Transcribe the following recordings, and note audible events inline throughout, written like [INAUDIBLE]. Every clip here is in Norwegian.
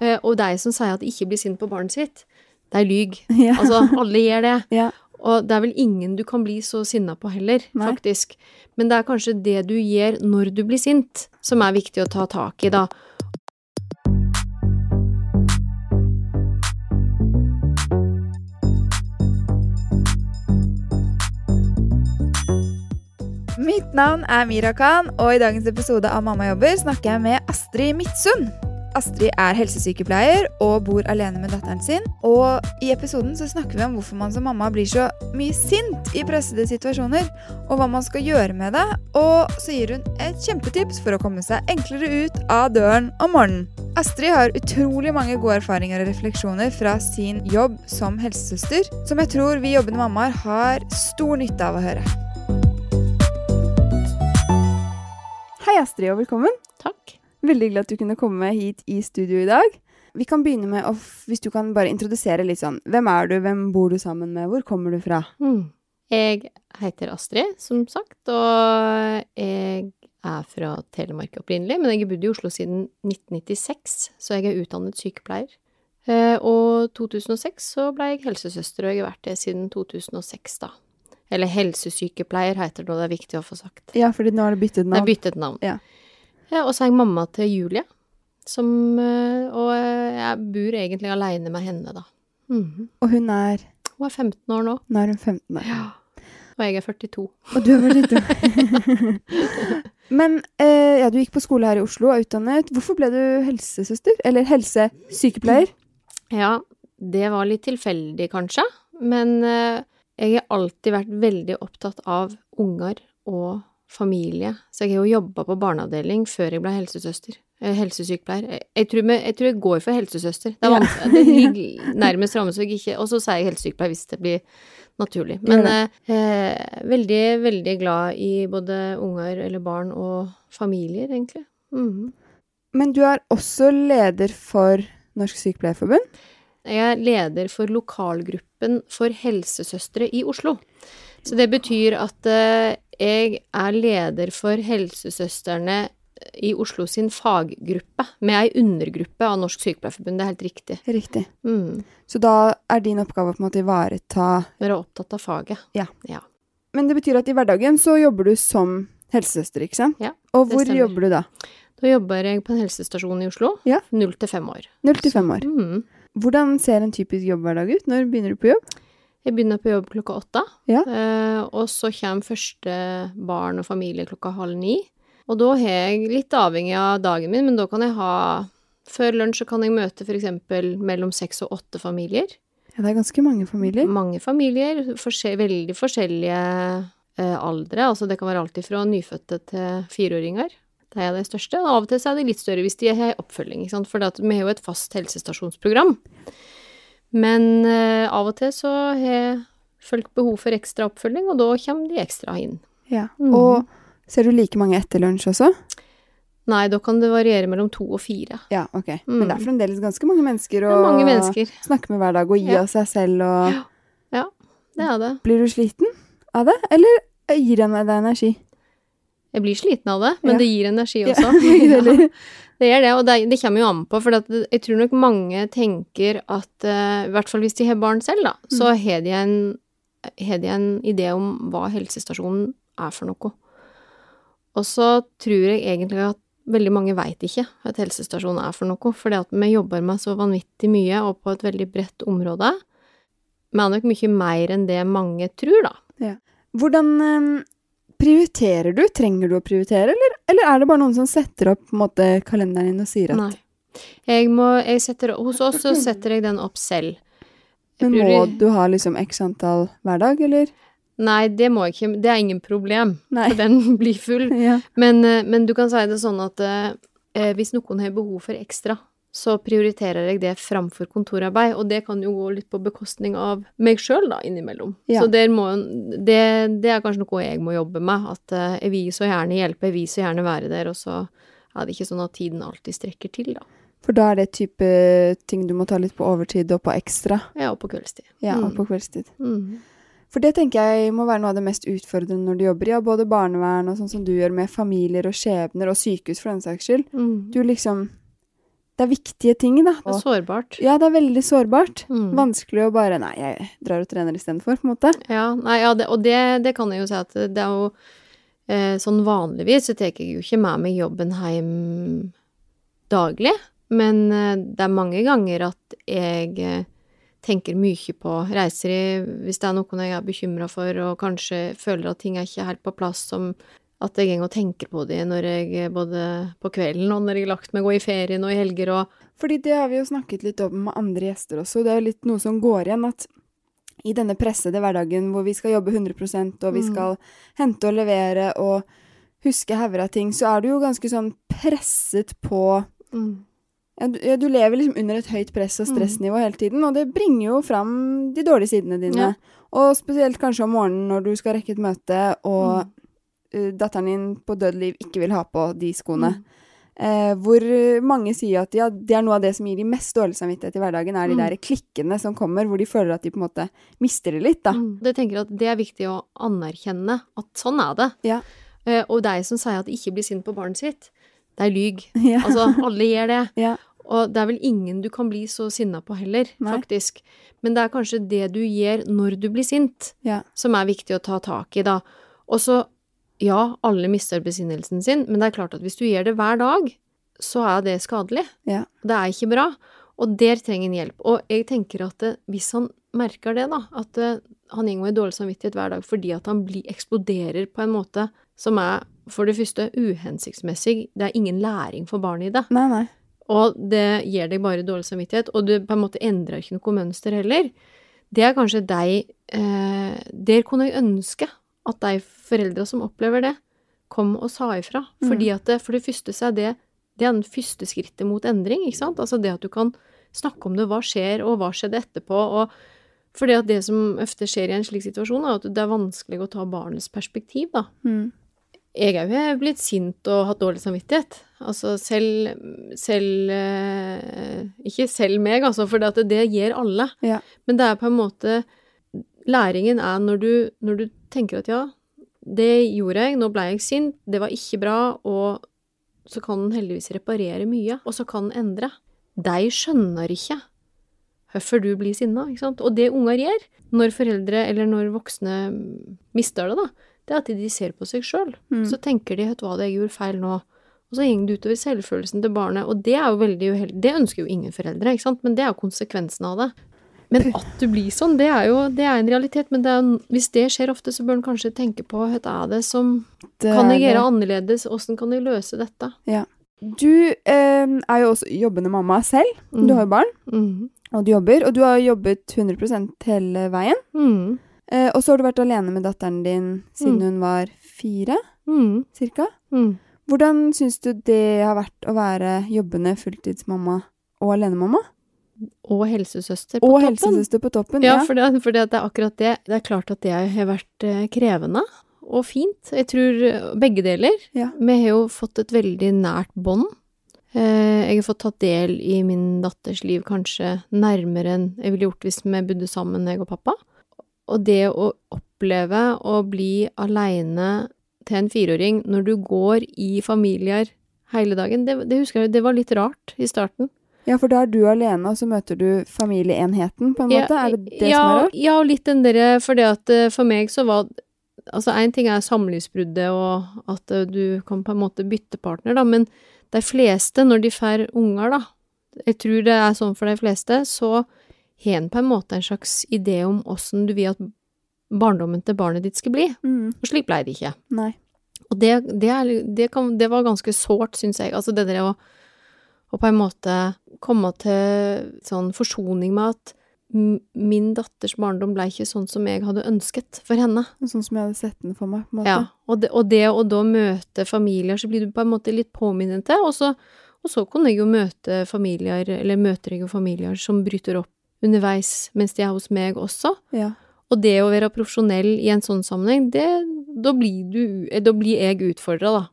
Eh, og de som sier at de ikke blir sint på barnet sitt, de lyver. [LAUGHS] Ja. Altså, alle gjør det. Ja. Og det er vel ingen du kan bli så sinna på heller, Nei. faktisk. Men det er kanskje det du gjør når du blir sint, som er viktig å ta tak i, da. Mitt navn er Mira Khan, og i dagens episode av Mamma jobber snakker jeg med Astrid Midtsund. Astrid er helsesykepleier og bor alene med datteren sin. Og i episoden så snakker vi om hvorfor man som mamma blir så mye sint i pressede situasjoner, og hva man skal gjøre med det. Og så gir hun et kjempetips for å komme seg enklere ut av døren om morgenen. Astrid har utrolig mange gode erfaringer og refleksjoner fra sin jobb som helsesøster, som jeg tror vi jobbende mammaer har stor nytte av å høre. Hei, Astrid, og velkommen. Takk. Veldig glad at du kunne komme hit i studio i dag. Vi kan begynne med å, hvis du kan bare introdusere litt sånn. Hvem er du, hvem bor du sammen med, hvor kommer du fra? Mm. Jeg heter Astrid, som sagt, og jeg er fra Telemark opprinnelig, men jeg har bodd i Oslo siden 1996, så jeg er utdannet sykepleier. Eh, Og 2006 så ble jeg helsesøster, og jeg har vært det siden 2006, da. Eller helsesykepleier heter det nå, det er viktig å få sagt. Ja, fordi nå har det byttet navn. Det er byttet navn. Ja. Ja, og så er jeg mamma til Julie, som eh, Og jeg bor egentlig aleine med henne, da. Mm. Og hun er Hun er 15 år nå. Nå er hun 15 år. Ja. Og jeg er 42. Og du er vel litt Men eh, ja, du gikk på skole her i Oslo og er utdannet. Hvorfor ble du helsesøster? Eller helsesykepleier? Ja, det var litt tilfeldig, kanskje. Men eh, jeg har alltid vært veldig opptatt av unger og familie. Så jeg har jo jobba på barneavdeling før jeg ble helsesøster. eh, Helsesykepleier. Jeg, tror, jeg, jeg tror jeg går for helsesøster. Det, Ja. det ligger nærmest ramme, så jeg ikke Og så sier jeg helsesykepleier hvis det blir naturlig. Men eh, eh, veldig, veldig glad i både unger eller barn og familier, egentlig. Mhm. Men du er også leder for Norsk Sykepleierforbund. Jeg er leder for lokalgruppen for helsesøstre i Oslo. Så det betyr at eh, jeg er leder for helsesøstrene i Oslo sin faggruppe, med ei undergruppe av Norsk Sykepleierforbund. Det er helt riktig. Riktig. Mm. Så da er din oppgave å på en måte ivareta Være opptatt av faget. Men det betyr at i hverdagen så jobber du som helsesøster, ikke sant? Ja, Og hvor stemmer. jobber du da? Da jobber jeg på en helsestasjon i Oslo. Ja. Null til fem år. Null til fem år. Mm. Hvordan ser en typisk jobbhverdag ut? Når begynner du på jobb? Jeg begynner på jobb klokka åtte. Ja. Eh, og så kommer første barn og familie klokka halv ni. Og da har jeg, litt avhengig av dagen min, men da kan jeg ha Før lunsj så kan jeg møte eksempel mellom seks og åtte familier. Ja, det er ganske mange familier. Mange familier. forskjell- veldig forskjellige eh, aldre. Altså det kan være alltid fra nyfødte til fireåringer. Det er de største. Og av og til så er de litt større hvis de har oppfølging, ikke sant. For det at vi har jo et fast helsestasjonsprogram. Men eh, av og til så har folk behov for ekstra oppfølging, og da kommer de ekstra inn. Ja. mm. Og ser du like mange etter lunsj også? Nei, da kan det variere mellom to og fire. Ja, ok. Men det er Mm. fremdeles ganske mange mennesker å mange mennesker. snakke med hver dag og gi Ja. av seg selv og Det er det. Blir du sliten av det, eller gir det deg energi? Jeg blir sliten av det, men Ja. det gir energi også. [LAUGHS] [LAUGHS] Ja. ja. Det gjør det, og det, det kommer jo an på, for at det- jeg tror nok mange tenker at uh, I hvert fall hvis de har barn selv, da, så Mm. har de, en, har de en idé om hva helsestasjonen er for noe. Og så tror jeg egentlig at veldig mange veit ikke hva et helsestasjon er for noe, fordi at vi jobber med så vanvittig mye og på et veldig bredt område. Er nok mye mer enn det mange tror, da. Hvordan eh, prioriterer du? Trenger du å prioritere, eller, eller er det bare noen som setter opp på en måte, kalenderen din og sier at Nei. Jeg må, jeg setter, hos oss så setter jeg den opp selv. Men må du ha liksom x antall hver dag, eller? Nei, det må jeg ikke. Det er ingen problem. Nei. For den blir full. [LAUGHS] Ja. Men, eh, men du kan si det sånn at eh, hvis noen har behov for ekstra, så prioriterer jeg det framfor kontorarbeid. Og det kan jo gå litt på bekostning av meg sjøl, da, innimellom. Ja. Så der må, det, det er kanskje noe jeg må jobbe med. At eh, jeg vil så gjerne hjelpe, jeg vil så gjerne være der, og så er det ikke sånn at tiden alltid strekker til, da. For da er det type ting du må ta litt på overtid og på ekstra. Ja, og på kveldstid. Ja, og Mm. på kveldstid. Mm. For det tenker jeg må være noe av det mest utfordrende når du jobber i ja, både barnevern og sånn som du gjør med familier og skjebner og sykehus for den saks skyld. Mm. Du liksom det er viktige ting, da. Det er sårbart. ja, det er veldig sårbart. Mm. Vanskelig å bare Nei, jeg drar og trener istedenfor, på en måte. Ja, nei, ja, det, og det, det kan jeg jo si at det er jo eh, Sånn vanligvis så tar jeg jo ikke med meg jobben hjem daglig, men eh, det er mange ganger at jeg eh, tenker mye på reiser i Hvis det er noe jeg er bekymra for, og kanskje føler at ting er ikke helt på plass, som at jeg går og tenker på de når jeg både på kvelden og når jeg har lagt meg, og i ferien og i helger og Fordi det har vi jo snakket litt om med andre gjester også. Det er jo litt noe som går igjen, at i denne pressede hverdagen hvor vi skal jobbe 100% og vi Mm. skal hente og levere og huske hauger av ting, så er du jo ganske sånn presset på ja, du, ja, du lever liksom under et høyt press og Mm. stressnivå hele tiden, og det bringer jo fram de dårlige sidene dine. Ja. Og spesielt kanskje om morgenen når du skal rekke et møte, og Mm. eh, datteren din på dødeliv ikke vil ha på de skoene. Mm. Eh, hvor eh, mange sier at ja, det er noe av det som gir de mest dårlig samvittighet i hverdagen, er de Mm. der klikkene som kommer, hvor de føler at de på en måte mister det litt, da. Mm. Det tenker at det er viktig å anerkjenne at sånn er det. Ja. Eh, og deg som sier at de ikke blir sint på barnet sitt, det er lyg. [LAUGHS] Ja. Altså, alle gjør det. [LAUGHS] Ja. Og det er vel ingen du kan bli så sinna på heller, Nei. faktisk. Men det er kanskje det du gjør når du blir sint, Ja. som er viktig å ta tak i, da. Og så, ja, alle mister besinnelsen sin, men det er klart at hvis du gjør det hver dag, så er det skadelig. Ja. Det er ikke bra. Og der trenger han hjelp. Og jeg tenker at det, hvis han merker det, da, at det, han går i dårlig samvittighet hver dag fordi at han blir, eksploderer på en måte som er for det første uhensiktsmessig, det er ingen læring for barnet i det. Nei, nei. Og det gir deg bare dårlig samvittighet, og du på en måte endrer ikke noe mønster heller. Det er kanskje deg eh, Der kunne jeg ønske at de foreldra som opplever det, kom og sa ifra. Mm. Fordi at det, for det første så er det det er den første skrittet mot endring, ikke sant? Altså det at du kan snakke om det, hva skjer, og hva skjedde etterpå, og fordi at det som ofte skjer i en slik situasjon, er at det er vanskelig å ta barnets perspektiv, da Mm. jeg er jo blitt sint og hatt dårlig samvittighet. Altså selv Selv eh, Ikke selv meg, altså, for det, at det gir alle. Ja. Men det er på en måte Læringen er når du, når du tenker at ja, det gjorde jeg, nå ble jeg sint, det var ikke bra, og så kan den heldigvis reparere mye, og så kan den endre. De skjønner ikke hvorfor du blir sinna, ikke sant. Og det unger gjør når foreldre eller når voksne mister det, da, det er at de ser på seg sjøl. Mm. Så tenker de vet du hva, det jeg gjorde feil nå. Og så går det utover selvfølelsen til barnet, og det er jo veldig uheldig. Det ønsker jo ingen foreldre, ikke sant, men det er jo konsekvensen av det. Men at du blir sånn, det er jo det er en realitet. Men det er, hvis det skjer ofte, så bør en kanskje tenke på hva er det som Det Kan jeg gjøre annerledes? Åssen kan jeg løse dette? Du eh, er jo også jobbende mamma selv. Du har jo barn, mm. og du jobber. Og du har jobbet 100 hele veien. Mm. Eh, og så har du vært alene med datteren din siden Mm. hun var fire, Mm. cirka. Mm. Hvordan syns du det har vært å være jobbende fulltidsmamma og alenemamma? Og helsesøster på Og toppen. helsesøster på toppen. Ja, for det, for det det er akkurat det. Det er klart at det har vært eh, krevende og fint. Jeg tror eh, begge deler. Ja. Vi har jo fått et veldig nært bånd. Eh, Jeg har fått tatt del i min datters liv kanskje nærmere enn jeg ville gjort hvis vi bodde sammen, jeg og pappa. Og det å oppleve å bli aleine til en fireåring når du går i familier hele dagen, det, det husker jeg det var litt rart i starten. Ja, for da er du alene, og så møter du familieenheten, på en måte? Er det det ja, som er rart? Ja, og litt den derre For det at eh, for meg så var Altså, én ting er samlivsbruddet og at eh, du kan på en måte bytte partner, da, men de fleste, når de får unger, da Jeg tror det er sånn for de fleste, så har en på en måte en slags idé om åssen du vil at barndommen til barnet ditt skal bli. Mm, Og slik ble det ikke. nei. Og det, det, er, det, kan, det var ganske sårt, syns jeg. Altså det der å, å på en måte komme til sånn forsoning med at min datters barndom ble ikke sånn som jeg hadde ønsket for henne. Sånn som jeg hadde sett den for meg, på en måte. Ja, og det, og det å da møte familier, så blir du på en måte litt påminnet til, og så, og så kunne jeg jo møte familier, eller møter jeg jo familier som bryter opp underveis mens de er hos meg også. Ja. Og det å være profesjonell i en sånn sammenheng, det, da, blir du, da blir jeg utfordra, da.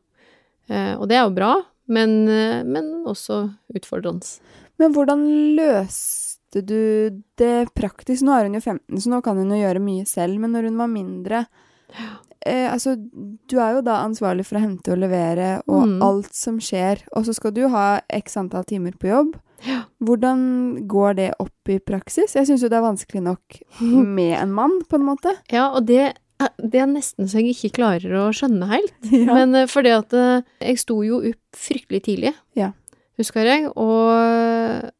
Eh, og det er jo bra, men, eh, men også utfordrende. Men hvordan løste du det praktisk? Nå er hun jo 15, så nå kan hun jo gjøre mye selv, men når hun var mindre, eh, altså, du er jo da ansvarlig for å hente og levere og Mm. alt som skjer, og så skal du ha x antall timer på jobb. Ja. Hvordan går det opp i praksis? Jeg syns jo det er vanskelig nok [LAUGHS] med en mann, på en måte. Ja, og det, det er nesten så jeg ikke klarer å skjønne helt. [LAUGHS] Ja. Men eh, fordi at eh, jeg sto jo opp fryktelig tidlig, Ja. husker jeg, og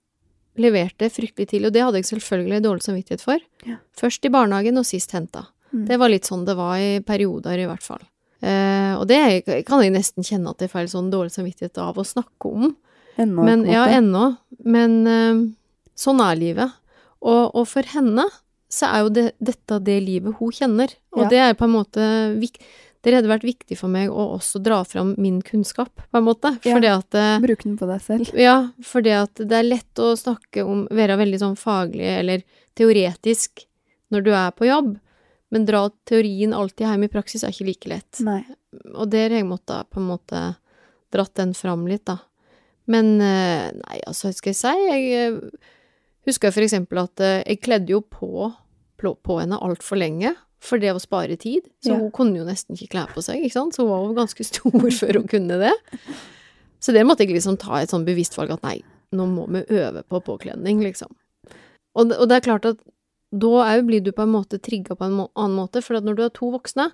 leverte fryktelig tidlig. Og det hadde jeg selvfølgelig dårlig samvittighet for. Ja. Først i barnehagen, og sist henta. Mm. Det var litt sånn det var i perioder, i hvert fall. Eh, og det kan jeg nesten kjenne at jeg får sånn dårlig samvittighet av å snakke om. Ennå, Men, ja, ennå. Men eh, sånn er livet. Og, og for henne så er jo det, dette det livet hun kjenner. Og Ja. det er på en måte Det hadde vært viktig for meg å også dra fram min kunnskap, på en måte. Ja. At eh, Bruk den på deg selv. Ja, fordi at det er lett å snakke om Være veldig sånn faglig eller teoretisk når du er på jobb, men dra teorien alltid hjem i praksis er ikke like lett. Nei. Og der har jeg måttet på en måte dratt den fram litt, da. Men eh, nei, altså, hva skal jeg si? Jeg eh, jeg for eksempel at eh, jeg kledde jo på, på, henne altfor lenge. For det å spare tid. Så Ja. hun kunne jo nesten ikke kle på seg, ikke sant. Så hun var jo ganske stor [LAUGHS] før hun kunne det. Så det måtte jeg liksom ta et sånn bevisst valg at nei, nå må vi øve på påkledning, liksom. Og, det- og det er klart at da òg blir du på en måte trigga på en annen måte, for at når du er to voksne,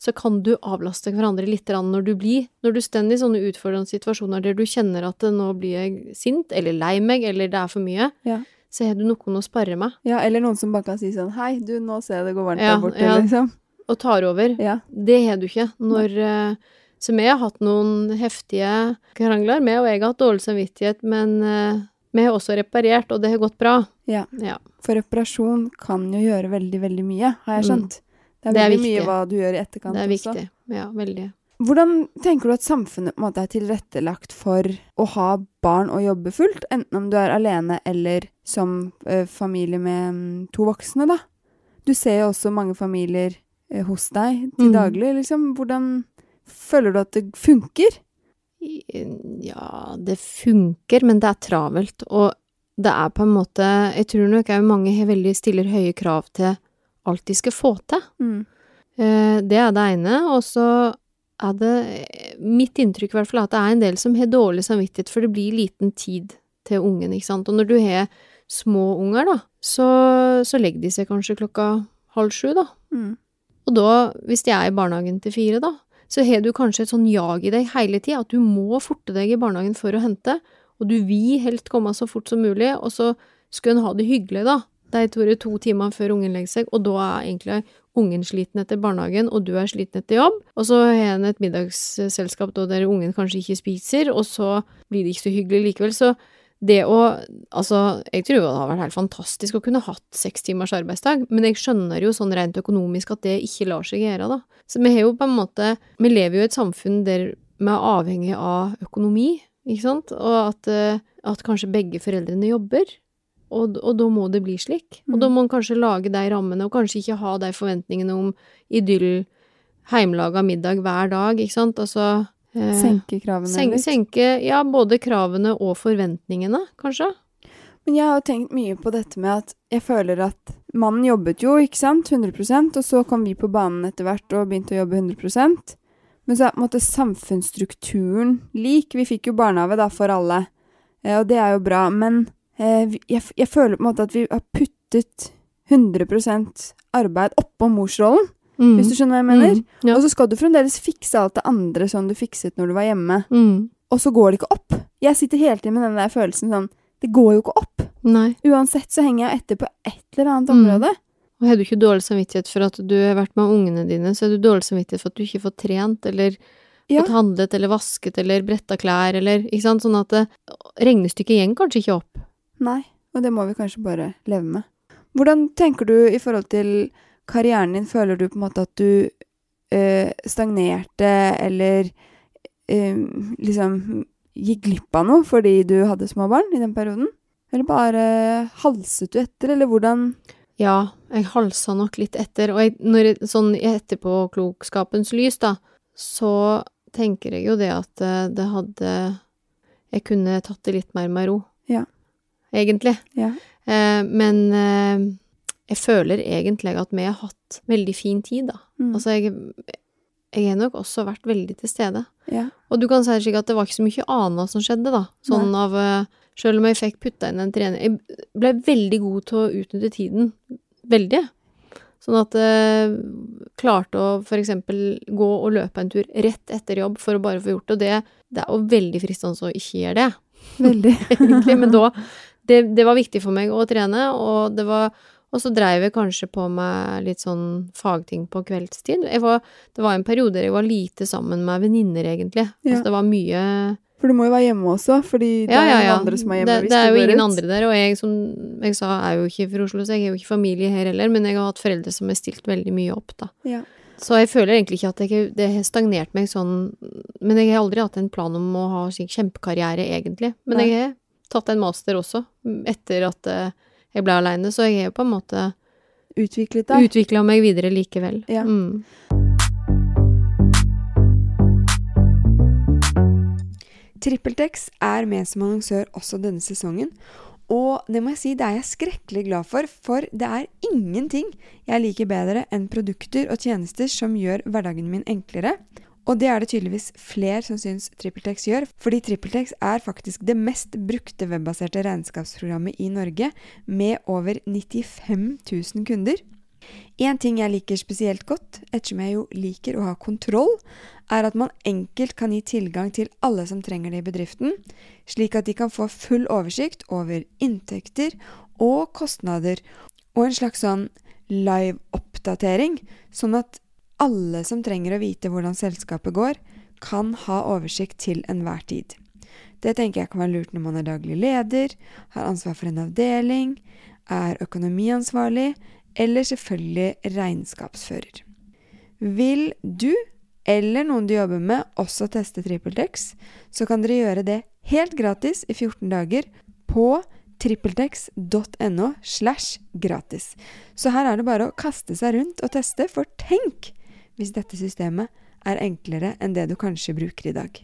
så kan du avlaste hverandre litt når du blir Når du står i sånne utfordrende situasjoner der du kjenner at nå blir jeg sint, eller lei meg, eller det er for mye, Ja. Så har du noen å spare med, Ja, eller noen som bare kan si sånn Hei, du, nå ser jeg det går varmt Ja, der borte, ja. liksom. og tar over. Ja. Det har du ikke når uh, Så vi har hatt noen heftige krangler, vi og jeg har hatt dårlig samvittighet, men uh, vi har også reparert, og det har gått bra. Ja. Ja. For reparasjon kan jo gjøre veldig, veldig mye, har jeg Mm. skjønt. Det er Det er mye hva du gjør i etterkant også. Det er også. viktig. Ja, veldig. Hvordan tenker du at samfunnet måte er tilrettelagt for å ha barn og jobbe fullt, enten om du er alene eller som ø, familie med mm, to voksne, da? Du ser jo også mange familier ø, hos deg til Mm. daglig, liksom. Hvordan føler du at det funker? Ja, det funker, men det er travelt, og det er på en måte Jeg tror nok mange veldig stiller høye krav til alt de skal få til. Mm. Eh, Det er det ene, og så det Mitt inntrykk i hvert fall er at det er en del som har dårlig samvittighet, for det blir liten tid til ungen, ikke sant. Og når du har små unger, da, så, så legger de seg kanskje klokka halv sju, da. Mm. Og da, hvis de er i barnehagen til fire, da, så har du kanskje et sånn jag i deg hele tida, at du må forte deg i barnehagen for å hente, og du vil helst komme så fort som mulig, og så skal en ha det hyggelig, da, de to, to timer før ungen legger seg, og da er egentlig ungen sliten etter barnehagen, og du er sliten etter jobb, og så har en et middagsselskap da der ungen kanskje ikke spiser, og så blir det ikke så hyggelig likevel, så det å Altså, jeg tror det har vært helt fantastisk å kunne hatt seks timers arbeidsdag, men jeg skjønner jo sånn rent økonomisk at det ikke lar seg gjøre, da. Så vi har jo på en måte Vi lever jo i et samfunn der vi er avhengig av økonomi, ikke sant, og at, eh, at kanskje begge foreldrene jobber. Og, og da må det bli slik. Og da må man kanskje lage de rammene, og kanskje ikke ha de forventningene om idyll, heimelaga middag hver dag, ikke sant, altså eh, Senke kravene Sen, litt. senke, ja, både kravene og forventningene, kanskje. Men jeg har jo tenkt mye på dette med at jeg føler at mannen jobbet jo, ikke sant, 100% og så kom vi på banen etter hvert og begynte å jobbe 100% Men så er på en måte samfunnsstrukturen lik. Vi fikk jo barnehage da for alle, eh, og det er jo bra. Men jeg, jeg føler på en måte at vi har puttet 100% arbeid oppå morsrollen, hvis du skjønner hva jeg mener. Mm, ja. Og så skal du fremdeles fikse alt det andre som du fikset når du var hjemme, Mm. og så går det ikke opp. Jeg sitter hele tiden med den der følelsen sånn Det går jo ikke opp. Nei. Uansett så henger jeg etter på et eller annet Mm. område. Og har du ikke dårlig samvittighet for at du har vært med ungene dine, så har du dårlig samvittighet for at du ikke får trent, eller Ja. fått handlet, eller vasket, eller bretta klær, eller ikke sant, sånn at det, regnestykket går kanskje ikke opp. Nei, og det må vi kanskje bare leve med. Hvordan tenker du i forhold til karrieren din? Føler du på en måte at du øh, stagnerte, eller øh, liksom gikk glipp av noe fordi du hadde små barn i den perioden? Eller bare halset du etter, eller hvordan Ja, jeg halsa nok litt etter, og jeg, når jeg, sånn i etterpåklokskapens lys, da, så tenker jeg jo det at eh, det hadde Jeg kunne tatt det litt mer med ro. Ja. Egentlig. Ja. Eh, men eh, jeg føler egentlig at vi har hatt veldig fin tid, da. Mm. Altså, jeg, jeg har nok også vært veldig til stede. Ja. Og du kan si slik at det var ikke så mye annet som skjedde, da. Sånn av eh, Selv om jeg fikk putta inn en trening Jeg ble veldig god til å utnytte tiden. Veldig. Sånn at jeg klarte å for eksempel gå og løpe en tur rett etter jobb for å bare få gjort det. Og det, det er jo veldig fristende å ikke gjøre det, Veldig. [LAUGHS] egentlig. Men da det, det var viktig for meg å trene, og det var og så dreiv jeg kanskje på med litt sånn fagting på kveldstid. Var, det var en periode der jeg var lite sammen med venninner, egentlig. Ja. Altså, det var mye For du må jo være hjemme også, fordi det Ja, er ja, noen ja. andre som er hjemme det, det er jo ingen ut. andre der, og jeg, som jeg sa, er jo ikke fra Oslo, så jeg er jo ikke familie her heller, men jeg har hatt foreldre som har stilt veldig mye opp, da. Ja. Så jeg føler egentlig ikke at jeg, det har stagnert meg sånn Men jeg har aldri hatt en plan om å ha kjempekarriere, egentlig. Men Nei. jeg har tatt en master også, etter at eh, jeg ble aleine, så jeg har på en måte Utviklet deg. utvikla meg videre likevel. Ja. Mm. TrippelTex er med som annonsør også denne sesongen. Og det må jeg si, det er jeg skrekkelig glad for, for det er ingenting jeg liker bedre enn produkter og tjenester som gjør hverdagen min enklere. Og det er det tydeligvis flere som syns TrippelTex gjør, fordi TrippelTex er faktisk det mest brukte webbaserte regnskapsprogrammet i Norge, med over 95 000 kunder. En ting jeg liker spesielt godt, ettersom jeg jo liker å ha kontroll, er at man enkelt kan gi tilgang til alle som trenger det i bedriften, slik at de kan få full oversikt over inntekter og kostnader, og en slags sånn live-oppdatering, sånn at alle som trenger å vite hvordan selskapet går, kan ha oversikt til enhver tid. Det tenker jeg kan være lurt når man er daglig leder, har ansvar for en avdeling, er økonomiansvarlig, eller selvfølgelig regnskapsfører. Vil du eller noen du jobber med også teste TrippelTex, så kan dere gjøre det helt gratis i 14 dager på trippeltex.no slash gratis. Så her er det bare å kaste seg rundt og teste, for tenk hvis dette systemet er enklere enn det du kanskje bruker i dag.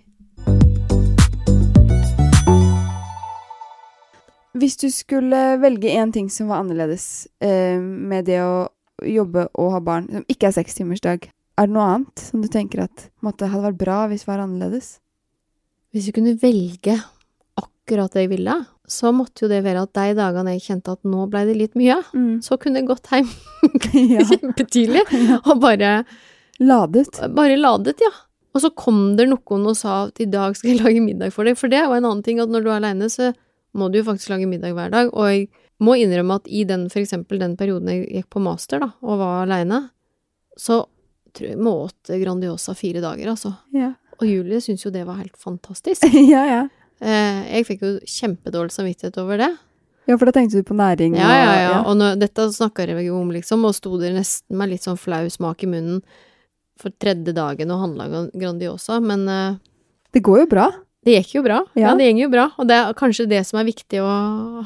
Hvis du skulle velge én ting som var annerledes eh, med det å jobbe og ha barn, som ikke er sekstimersdag, er det noe annet som du tenker at måtte, hadde vært bra hvis det var annerledes? Hvis jeg kunne velge akkurat det jeg ville, så måtte jo det være at de dagene jeg kjente at nå ble det litt mye, Mm. så kunne jeg gått hjem [LAUGHS] kjempetidlig [LAUGHS] og bare, Ladet. bare ladet, ja. Og så kom det noen og sa at i dag skal jeg [LAUGHS] lage middag for deg, for det jo en annen ting at når du er aleine, så må du jo faktisk lage middag hver dag, og jeg må innrømme at i den, for eksempel den perioden jeg gikk på master, da, og var aleine, så tror jeg vi åt Grandiosa fire dager, altså. Ja. Og Julie syntes jo det var helt fantastisk. [LAUGHS] ja, ja. Eh, jeg fikk jo kjempedårlig samvittighet over det. Ja, for da tenkte du på næring Ja, ja, ja. og Og når, dette snakka jeg jo om, liksom, og sto der nesten med litt sånn flau smak i munnen for tredje dagen og handla Grandiosa, men eh, Det går jo bra. det gikk jo bra. Ja. Ja. det går jo bra. Og det er kanskje det som er viktig å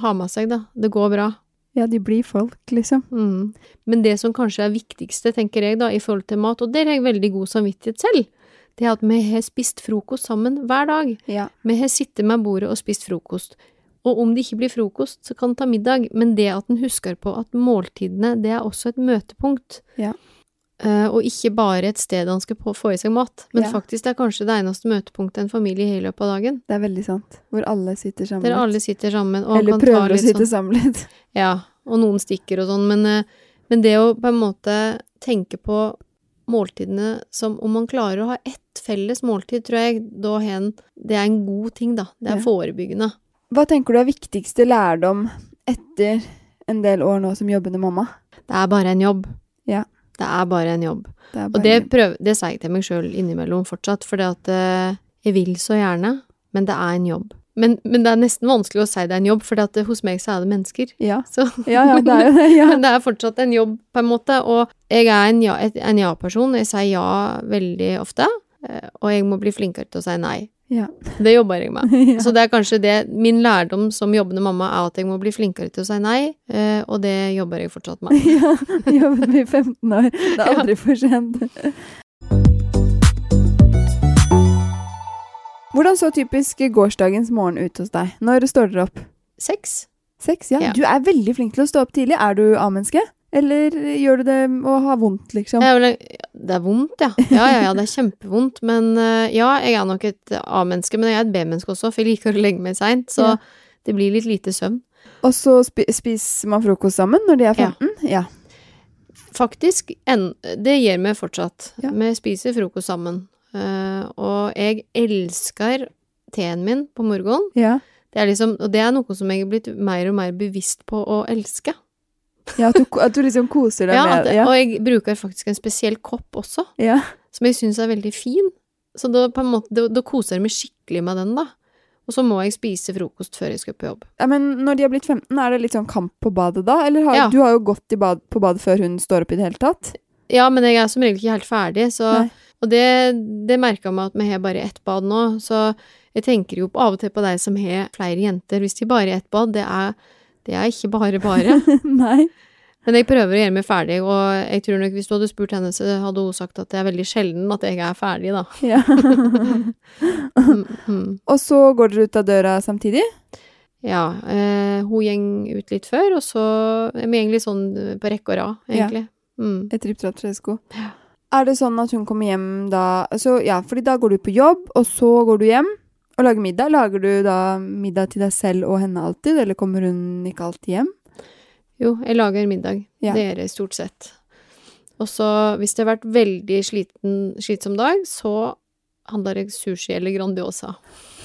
ha med seg, da. Det går bra. Ja, de blir folk, liksom. Mm. Men det som kanskje er viktigste, tenker jeg, da, i forhold til mat, og der har jeg veldig god samvittighet selv, det er at vi har spist frokost sammen hver dag. Ja. Vi har sittet med bordet og spist frokost. Og om det ikke blir frokost, så kan en ta middag, men det at en husker på at måltidene, det er også et møtepunkt. Ja. Eh, og ikke bare et sted han skal få i seg mat, men Ja. faktisk det er kanskje det eneste møtepunktet en familie har i løpet av dagen. Det er veldig sant. Hvor alle sitter sammen. Der alle sitter sammen Eller kan ta prøver å sitte sånn samlet. [LAUGHS] Ja, og noen stikker og sånn, men, eh, men det å på en måte tenke på måltidene som om man klarer å ha ett felles måltid, tror jeg, da har en Det er en god ting, da. Det er Ja. forebyggende. Hva tenker du er viktigste lærdom etter en del år nå som jobbende mamma? Det er bare en jobb. Ja. Det er bare en jobb. Det bare Og det, prøv, det sier jeg til meg sjøl innimellom fortsatt, for at uh, jeg vil så gjerne, men det er en jobb. Men, men det er nesten vanskelig å si det er en jobb, for hos meg så er det mennesker. Ja. Så, Ja, ja, det er jo det. [LAUGHS] Ja. Men det er fortsatt en jobb, på en måte, og jeg er en ja-person. Ja Jeg sier ja veldig ofte, eh, og jeg må bli flinkere til å si nei. Ja. Det jobber jeg med. [LAUGHS] ja. Så det er kanskje det Min lærdom som jobbende mamma er at jeg må bli flinkere til å si nei, eh, og det jobber jeg fortsatt med. [LAUGHS] ja. Jobbet med i 15 år. Det er aldri for sent. Hvordan så typisk gårsdagens morgen ut hos deg? Når står dere opp? Seks? Seks, ja. Ja. Du er veldig flink til å stå opp tidlig. Er du A-menneske? Eller gjør du det å ha vondt, liksom? Vel Det er vondt, ja. Ja, ja, ja, det er kjempevondt. Men eh, ja, jeg er nok et A-menneske, men jeg er et B-menneske også, for jeg liker å legge meg seint. Så Ja. det blir litt lite søvn. Og så sp spiser man frokost sammen når de er 15? Ja. Faktisk, en, det gjør vi fortsatt. Ja. Vi spiser frokost sammen. Uh, og jeg elsker teen min på morgenen. Ja. Det er liksom, og det er noe som jeg er blitt mer og mer bevisst på å elske. Ja at, du, at du liksom koser deg Ja, med det? Ja. Og jeg bruker faktisk en spesiell kopp også, ja. som jeg syns er veldig fin. Så da, måte, da, da koser jeg meg skikkelig med den, da. Og så må jeg spise frokost før jeg skal på jobb. ja. Men når de har blitt 15, er det litt sånn kamp på badet da? Eller har, Ja. du har jo gått i bad, på badet før hun står opp i det hele tatt? Ja, men jeg er som regel ikke helt ferdig, så Nei. Og det, det merka meg at vi har bare ett bad nå, så jeg tenker jo på- av og til på de som har flere jenter. Hvis de bare har ett bad, det er, det er ikke bare bare. [LAUGHS] Nei. Men jeg prøver å gjøre meg ferdig, og jeg tror nok hvis du hadde spurt henne, så hadde hun sagt at det er veldig sjelden at jeg er ferdig, da. [LAUGHS] Ja. Mm, [LAUGHS] og så går dere ut av døra samtidig? Ja, eh, hun gjeng ut litt før, og så er vi egentlig sånn på rekke og rad, Ja. egentlig. Mm. Et tripp trapp tresko. Er det sånn at hun kommer hjem da så, Ja, fordi da går du på jobb, og så går du hjem og lage middag. Lager du da middag til deg selv og henne alltid, eller kommer hun ikke alltid hjem? Jo, jeg lager middag. Ja. Det gjør jeg stort sett. Og så, hvis det har vært veldig sliten, slitsom dag, så handler jeg sushi eller Grandiosa.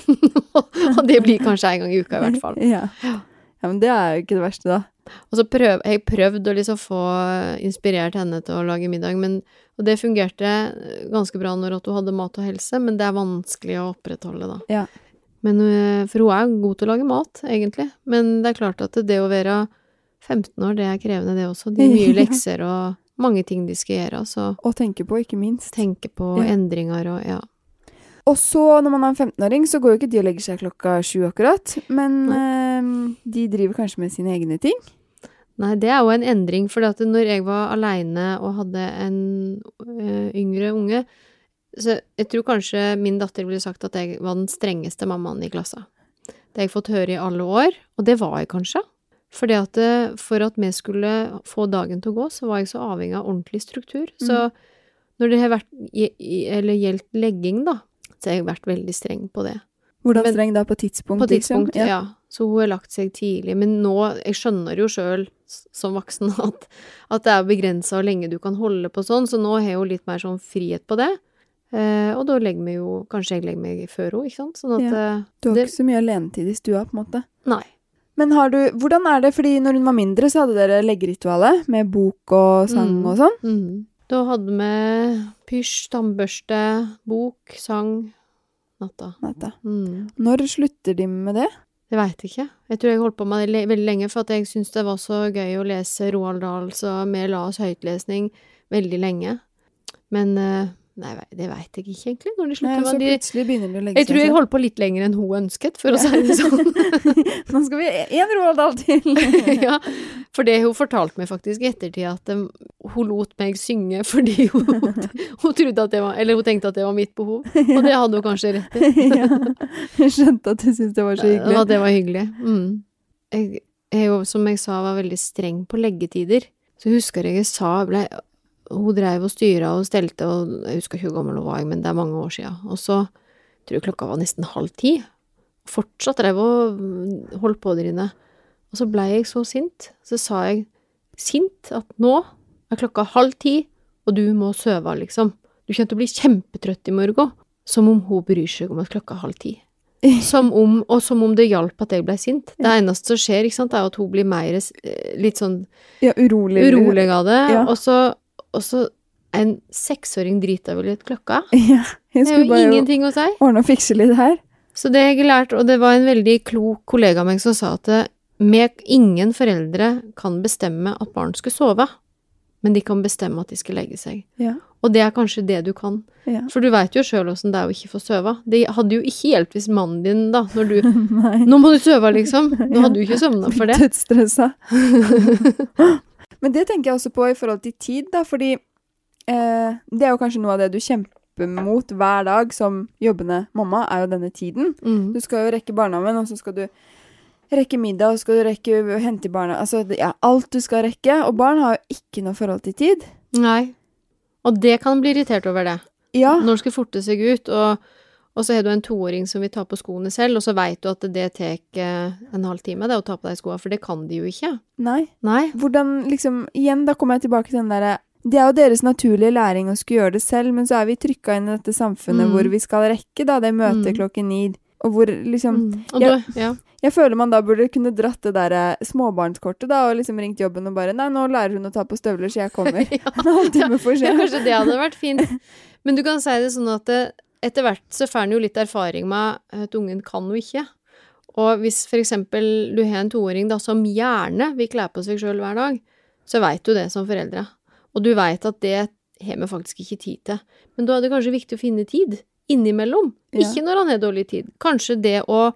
[LAUGHS] og det blir kanskje en gang i uka, i hvert fall. [LAUGHS] Ja. ja, men det er jo ikke det verste, da. Og så prøv, jeg prøvde å liksom få inspirert henne til å lage middag, men, og det fungerte ganske bra når hun hadde mat og helse, men det er vanskelig å opprettholde, da. Ja. Men, øh, for hun er god til å lage mat, egentlig. Men det er klart at det å være 15 år, det er krevende, det også. De har mye [LAUGHS] lekser og mange ting de skal gjøre, så og tenke på, ikke minst. tenke på Ja. endringer og ja. Og så, når man er en 15-åring, så går jo ikke de og legger seg klokka sju akkurat. Men eh, de driver kanskje med sine egne ting. Nei, det er jo en endring, for når jeg var aleine og hadde en øh, yngre unge, så jeg tror kanskje min datter ville sagt at jeg var den strengeste mammaen i klassa. Det har jeg fått høre i alle år, og det var jeg kanskje. Fordi at det, for at vi skulle få dagen til å gå, så var jeg så avhengig av ordentlig struktur. Så når det har vært, eller gjeldt legging, da, så har jeg vært veldig streng på det. Hvordan Men- streng da? På tidspunkt, På tidspunkt, liksom? ja. Så hun har lagt seg tidlig. Men nå, jeg skjønner jo sjøl som voksen [LAUGHS] at, at det er begrensa hvor lenge du kan holde på sånn, så nå har jeg jo litt mer sånn frihet på det. Eh, og da legger vi jo Kanskje jeg legger meg før henne, ikke sant? Sånn at ja. Du har det, ikke så mye alenetid i stua, på en måte. Nei. Men har du, hvordan er det, fordi når hun var mindre, så hadde dere leggeritualet med bok og sang Mm. og sånn? Mm. Da hadde vi pysj, tannbørste, bok, sang natta. Natta. Mm. Når slutter de med det? Jeg veit ikke. Jeg tror jeg holdt på med det veldig lenge, for jeg syntes det var så gøy å lese Roald Dahls og Mer la høytlesning veldig lenge. Men eh, Nei, det veit jeg ikke egentlig, når de Nei, slutter så de plutselig begynner de å legge seg. Jeg tror jeg holdt på litt lenger enn hun ønsket, for å si det sånn. [LAUGHS] Nå skal vi én Roald Dahl til! [LAUGHS] ja, for det hun fortalte meg faktisk i ettertid, at um, hun lot meg synge fordi [LAUGHS] hun, hun trodde at det var Eller hun tenkte at det var mitt behov, og det hadde hun kanskje rett i. ja. Jeg skjønte at du syntes det var så hyggelig. Ja, det var hyggelig. Mm. Jeg, jeg, jo, som jeg sa, var veldig streng på leggetider. Så husker jeg jeg sa ble, Hun dreiv og styra og stelte, og jeg husker ikke hvor gammel hun var, men det er mange år sia. Og så tror jeg klokka var nesten halv ti. Fortsatt dreiv og mm, holdt på der inne. Og så blei jeg så sint. Så sa jeg sint at nå er klokka halv ti, og du må søve, liksom. Du kommer til å bli kjempetrøtt i morgen. Som om hun bryr seg om at klokka er halv ti. [LAUGHS] Som om, og som om det hjalp at jeg ble sint. Det eneste som skjer, ikke sant, er at hun blir mer eh, litt sånn Ja, urolig. urolig av det. Ja. Og så, og så er en seksåring drita vel litt klokka. [LAUGHS] Ja, jeg Det er skulle jo ingenting å si. ordne og fikse litt her. Så det har jeg lært, og det var en veldig klok kollega av meg som sa at med ingen foreldre kan bestemme at barn skal sove, men de kan bestemme at de skal legge seg. Ja. Og det er kanskje det du kan. Ja. For du veit jo sjøl åssen det er å ikke få sove. Det hadde jo ikke hjulpet hvis mannen din, da, når du [LAUGHS] Nå må du sove, liksom! Nå hadde du ikke sovna for det. Dødsstressa. [LAUGHS] Men det tenker jeg også på i forhold til tid, da, fordi eh, det er jo kanskje noe av det du kjemper mot hver dag som jobbende mamma, er jo denne tiden. Mm. Du skal jo rekke barnehagen, og så skal du rekke middag, og så skal du rekke å hente barna Altså, ja, alt du skal rekke. Og barn har jo ikke noe forhold til tid. Nei. Og det kan bli irritert over det. Ja. Når det skal forte seg ut, og, og så har du en toåring som vil ta på skoene selv, og så veit du at det tar eh, en halv time, det å ta på deg skoene, for det kan de jo ikke. Nei. Nei. Hvordan liksom Igjen, da kommer jeg tilbake til den derre Det er jo deres naturlige læring å skulle gjøre det selv, men så er vi trykka inn i dette samfunnet Mm. hvor vi skal rekke da det møtet Mm. klokken ni, og hvor liksom Mm. Og jeg, du, ja. Jeg føler man da burde kunne dratt det derre småbarnskortet da, og liksom ringt jobben og bare Nei, nå lærer hun å ta på støvler, så jeg kommer. [LAUGHS] [LAUGHS] ja. En halvtime for Ja, kanskje det hadde vært fint. [LAUGHS] Men du kan si det sånn at det, etter hvert så får en jo litt erfaring med at ungen kan jo ikke. Og hvis for eksempel du har en toåring da som gjerne vil kle på seg sjøl hver dag, så veit du det som foreldre. Og du veit at det har vi faktisk ikke tid til. Men da er det kanskje viktig å finne tid innimellom. Ja. Ikke når han har dårlig tid. Kanskje det å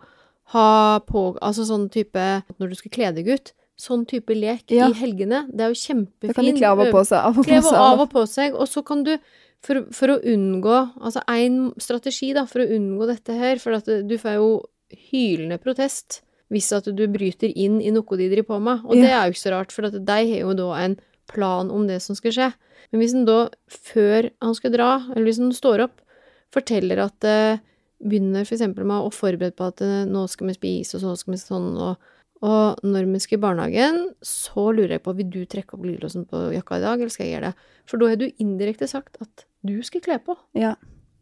ha på Altså sånn type Når du skal kle deg ut. Sånn type lek Ja. i helgene. Det er jo kjempefint. Da kan de kle av og på seg. Av og på seg. av og på seg, og så kan du for, for å unngå Altså én strategi, da, for å unngå dette her, for at du får jo hylende protest hvis at du bryter inn i noe de driver på med. Og Ja. det er jo ikke så rart, for at de har jo da en plan om det som skal skje. Men hvis en da, før han skal dra, eller hvis han står opp, forteller at det begynner for eksempel med å forberede på at eh, nå skal vi spise, og så skal vi sånn, og, og når vi skal i barnehagen, så lurer jeg på, vil du trekke opp glidelåsen på jakka i dag, eller skal jeg gjøre det? For da har du indirekte sagt at du skal kle på. Ja.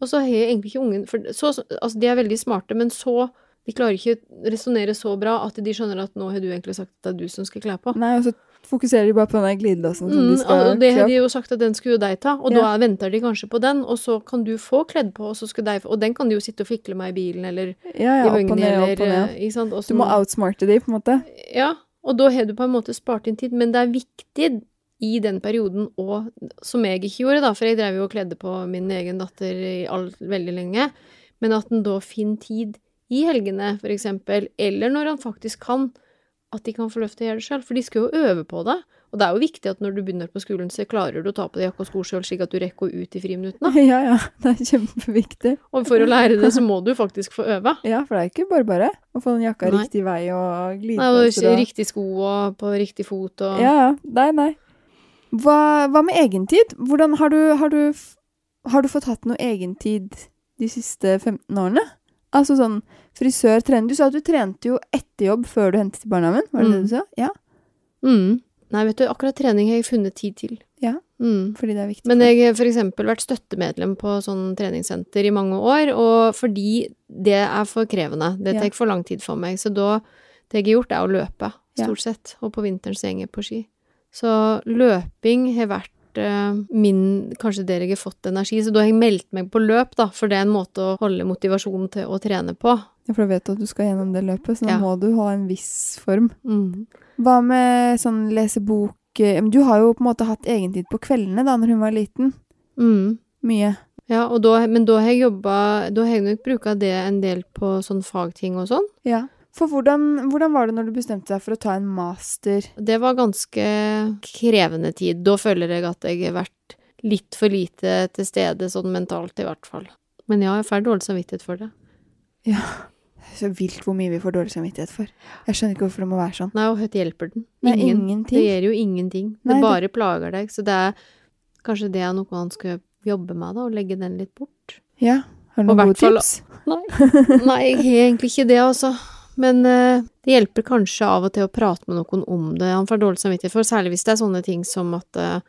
Og så har egentlig ikke ungen For så, altså, de er veldig smarte, men så De klarer ikke å resonnere så bra at de skjønner at nå har du egentlig sagt at det er du som skal kle på. Nei, og så fokuserer de bare på den glidelåsen som Mm, de skal og det hadde har de jo sagt at den skulle jo deg ta, og Ja. da venter de kanskje på den, og så kan du få kledd på, og så skal deg Og den kan de jo sitte og fikle med i bilen eller Ja, ja, i vognen eller opp og ned. Ikke sant? Også, Du må outsmarte de, på en måte. Ja, og da har du på en måte spart inn tid, men det er viktig i den perioden, og som jeg ikke gjorde, da, for jeg drev jo og kledde på min egen datter i all, veldig lenge, men at en da finner tid i helgene, for eksempel, eller når han faktisk kan, at de kan få lov til å gjøre det sjøl, for de skal jo øve på det. Og det er jo viktig at når du begynner på skolen, så klarer du å ta på deg jakke og sko sjøl, slik at du rekker å ut i friminuttene. [LAUGHS] Ja, ja. Det er kjempeviktig. Og for å lære det, så må du faktisk få øve. [LAUGHS] Ja, for det er ikke bare bare å få den jakka Nei. riktig vei og glide Nei, og og riktig sko og på riktig fot og Ja, ja. Nei, nei. Hva, hva med egentid? Hvordan har du, har, du, har du fått hatt noe egentid de siste 15 årene? Altså sånn frisør, trener Du sa at du trente jo etter jobb før du hentet i barnehagen, var det det Mm. du sa? Ja, Mm. Nei, vet du, akkurat trening har jeg funnet tid til. Ja. Mm. fordi det er viktig. Men jeg har for eksempel vært støttemedlem på sånn treningssenter i mange år, og fordi det er for krevende. Det Ja. tar for lang tid for meg. Så da, det jeg har gjort, er å løpe, Ja. stort sett. Og på vinteren så går jeg på ski. Så løping har vært eh, min Kanskje der jeg har fått energi. Så da har jeg meldt meg på løp, da, for det er en måte å holde motivasjonen til å trene på. Ja, for da vet du at du skal gjennom det løpet, så da Ja. må du ha en viss form. Mm. Hva med sånn lese bok eh, Du har jo på en måte hatt egentid på kveldene da når hun var liten. Mm. Mye. Ja, da, men da har jeg jobba Da har jeg nok bruka det en del på sånn fagting og sånn. Ja. For hvordan, hvordan var det når du bestemte deg for å ta en master? Det var ganske krevende tid. Da føler jeg at jeg har vært litt for lite til stede, sånn mentalt i hvert fall. Men ja, jeg får dårlig samvittighet for det. Ja, Så vilt hvor mye vi får dårlig samvittighet for. Jeg skjønner ikke hvorfor det må være sånn. Nei, og hva hjelper den? Nei, Ingen. ingenting. Det gjør jo ingenting. Det Nei, det- bare plager deg. Så det er kanskje det er noe han skal jobbe med, da, å legge den litt bort. Ja. Har du noen gode fall- tips? Nei. Nei, jeg har egentlig ikke det, altså. Men eh, det hjelper kanskje av og til å prate med noen om det. Han får dårlig samvittighet for, særlig hvis det er sånne ting som at eh,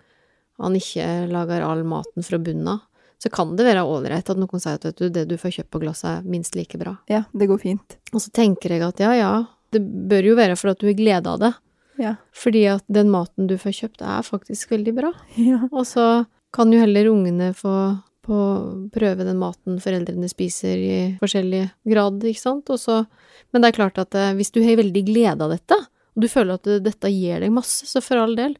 han ikke lager all maten fra bunnen av. Så kan det være ålreit at noen sier at vet du, det du får kjøpt på glasset er minst like bra. Ja, det går fint. Og så tenker jeg at ja, ja, det bør jo være for at du har glede av det. Ja. Fordi at den maten du får kjøpt er faktisk veldig bra. [LAUGHS] Ja. Og så kan jo heller ungene få på å prøve den maten foreldrene spiser i forskjellig grad, ikke sant. Og så, men det er klart at eh, hvis du har veldig glede av dette, og du føler at dette gir deg masse, så for all del.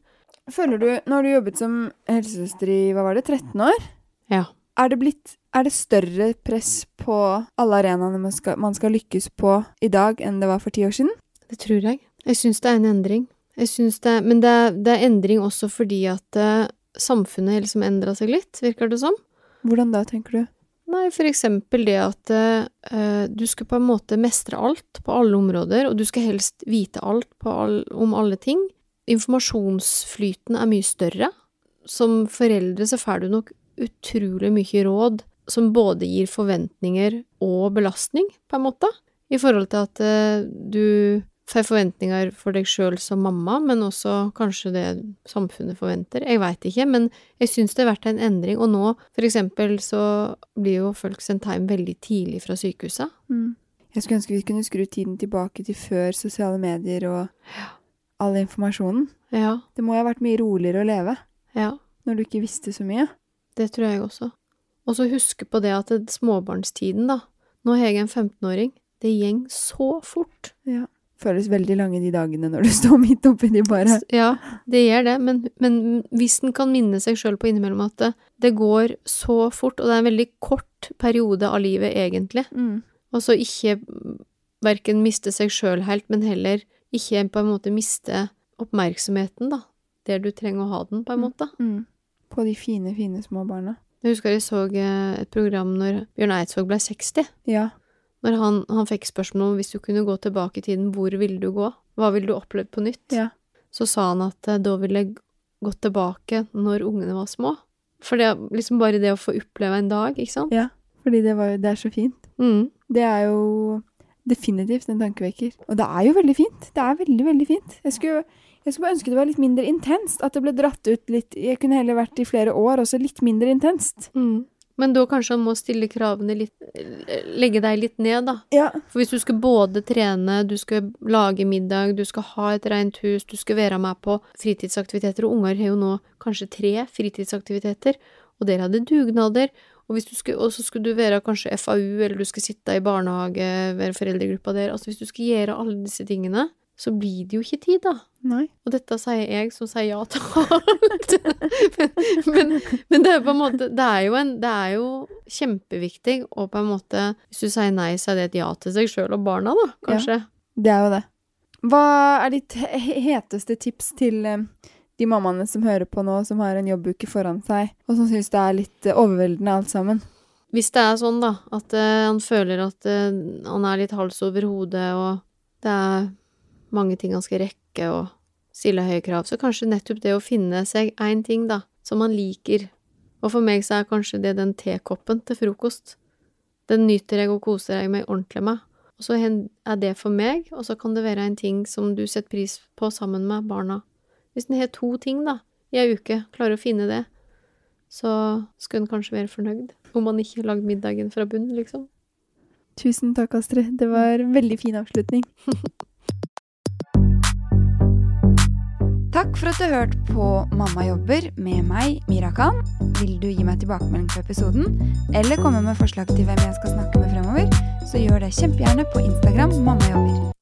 Føler du, nå har du jobbet som helsesøster i, hva var det, 13 år? Ja. Er det blitt, er det større press på alle arenaene man man skal lykkes på i dag enn det var for ti år siden? Det tror jeg. Jeg syns det er en endring. Jeg syns det, men det, er- det er endring også fordi at uh, samfunnet liksom endra seg litt, virker det som. Hvordan da, tenker du? Nei, for eksempel det at uh, du skal på en måte mestre alt på alle områder, og du skal helst vite alt all, om alle ting. Informasjonsflyten er mye større. Som foreldre så får du nok utrolig mye råd som både gir forventninger og belastning, på en måte, i forhold til at uh, du får forventninger for deg sjøl som mamma, men også kanskje det samfunnet forventer. Jeg veit ikke, men jeg syns det har vært en endring. Og nå, for eksempel, så blir jo folk sendt hjem veldig tidlig fra sykehuset. Mm. Jeg skulle ønske vi kunne skru tiden tilbake til før sosiale medier og all informasjonen. Ja. Det må jo ha vært mye roligere å leve Ja, når du ikke visste så mye. det tror jeg også. Og så huske på det at det, småbarnstiden, da. Nå har jeg en 15-åring. Det gjeng så fort. Ja. Føles veldig lange de dagene når du [LAUGHS] står midt oppi de bare. Ja, det gjør det, men, men hvis en kan minne seg sjøl på innimellom at det, det går så fort, og det er en veldig kort periode av livet, egentlig, Mm. og så ikke verken miste seg sjøl helt, men heller ikke på en måte miste oppmerksomheten, da, der du trenger å ha den, på en Mm. måte. Mm. På de fine, fine små barna. Jeg husker jeg så eh, et program når Bjørn Eidsvåg ble 60. Ja. Når han, han fikk spørsmål om hvis du kunne gå tilbake i tiden, hvor ville du gå? Hva ville du opplevd på nytt? Ja. Så sa han at eh, da ville jeg gått tilbake når ungene var små. For det liksom bare det å få oppleve en dag, ikke sant? ja. Fordi det, var, det er så fint. Mm. Det er jo definitivt en tankevekker. Og det er jo veldig fint. Det er veldig, veldig fint. Jeg skulle, jeg skulle bare ønske det var litt mindre intenst. At det ble dratt ut litt Jeg kunne heller vært i flere år, også litt mindre intenst. Mm. Men da kanskje han må stille kravene litt Legge deg litt ned, da. Ja. For hvis du skal både trene, du skal lage middag, du skal ha et rent hus, du skal være med på fritidsaktiviteter, og unger har jo nå kanskje tre fritidsaktiviteter, og dere hadde dugnader, og skulle, så skulle du være kanskje FAU, eller du skal sitte i barnehage, være foreldregruppa der, altså hvis du skal gjøre alle disse tingene, så blir det jo ikke tid, da. Nei. Og dette sier jeg som sier ja til alt. men, [LAUGHS] men, men det er på en måte Det er jo, en, det er jo kjempeviktig, og på en måte Hvis du sier nei, så er det et ja til seg sjøl og barna, da, kanskje. Det er jo det. Hva er ditt heteste tips til eh, de mammaene som hører på nå, som har en jobbuke foran seg, og som syns det er litt eh, overveldende alt sammen? Hvis det er sånn, da, at uh, han føler at uh, han er litt hals over hodet, og det er mange ting han skal rekke, og stille høye krav, så kanskje nettopp det å finne seg én ting, da, som han liker. Og for meg så er kanskje det den tekoppen til frokost. Den nyter jeg og koser jeg meg ordentlig med. Og så er det for meg, og så kan det være en ting som du setter pris på sammen med barna. Hvis en har to ting, da, i ei uke, klarer å finne det, så skulle en kanskje være fornøyd. Om man ikke har lagd middagen fra bunn, liksom. Tusen takk, Astrid. Det var en veldig fin avslutning. [LAUGHS] Takk for at du hørte på Mamma jobber med meg, Mira Khan. Vil du gi meg tilbakemelding på episoden, eller komme med forslag til hvem jeg skal snakke med fremover, så gjør det kjempegjerne på Instagram Mamma jobber.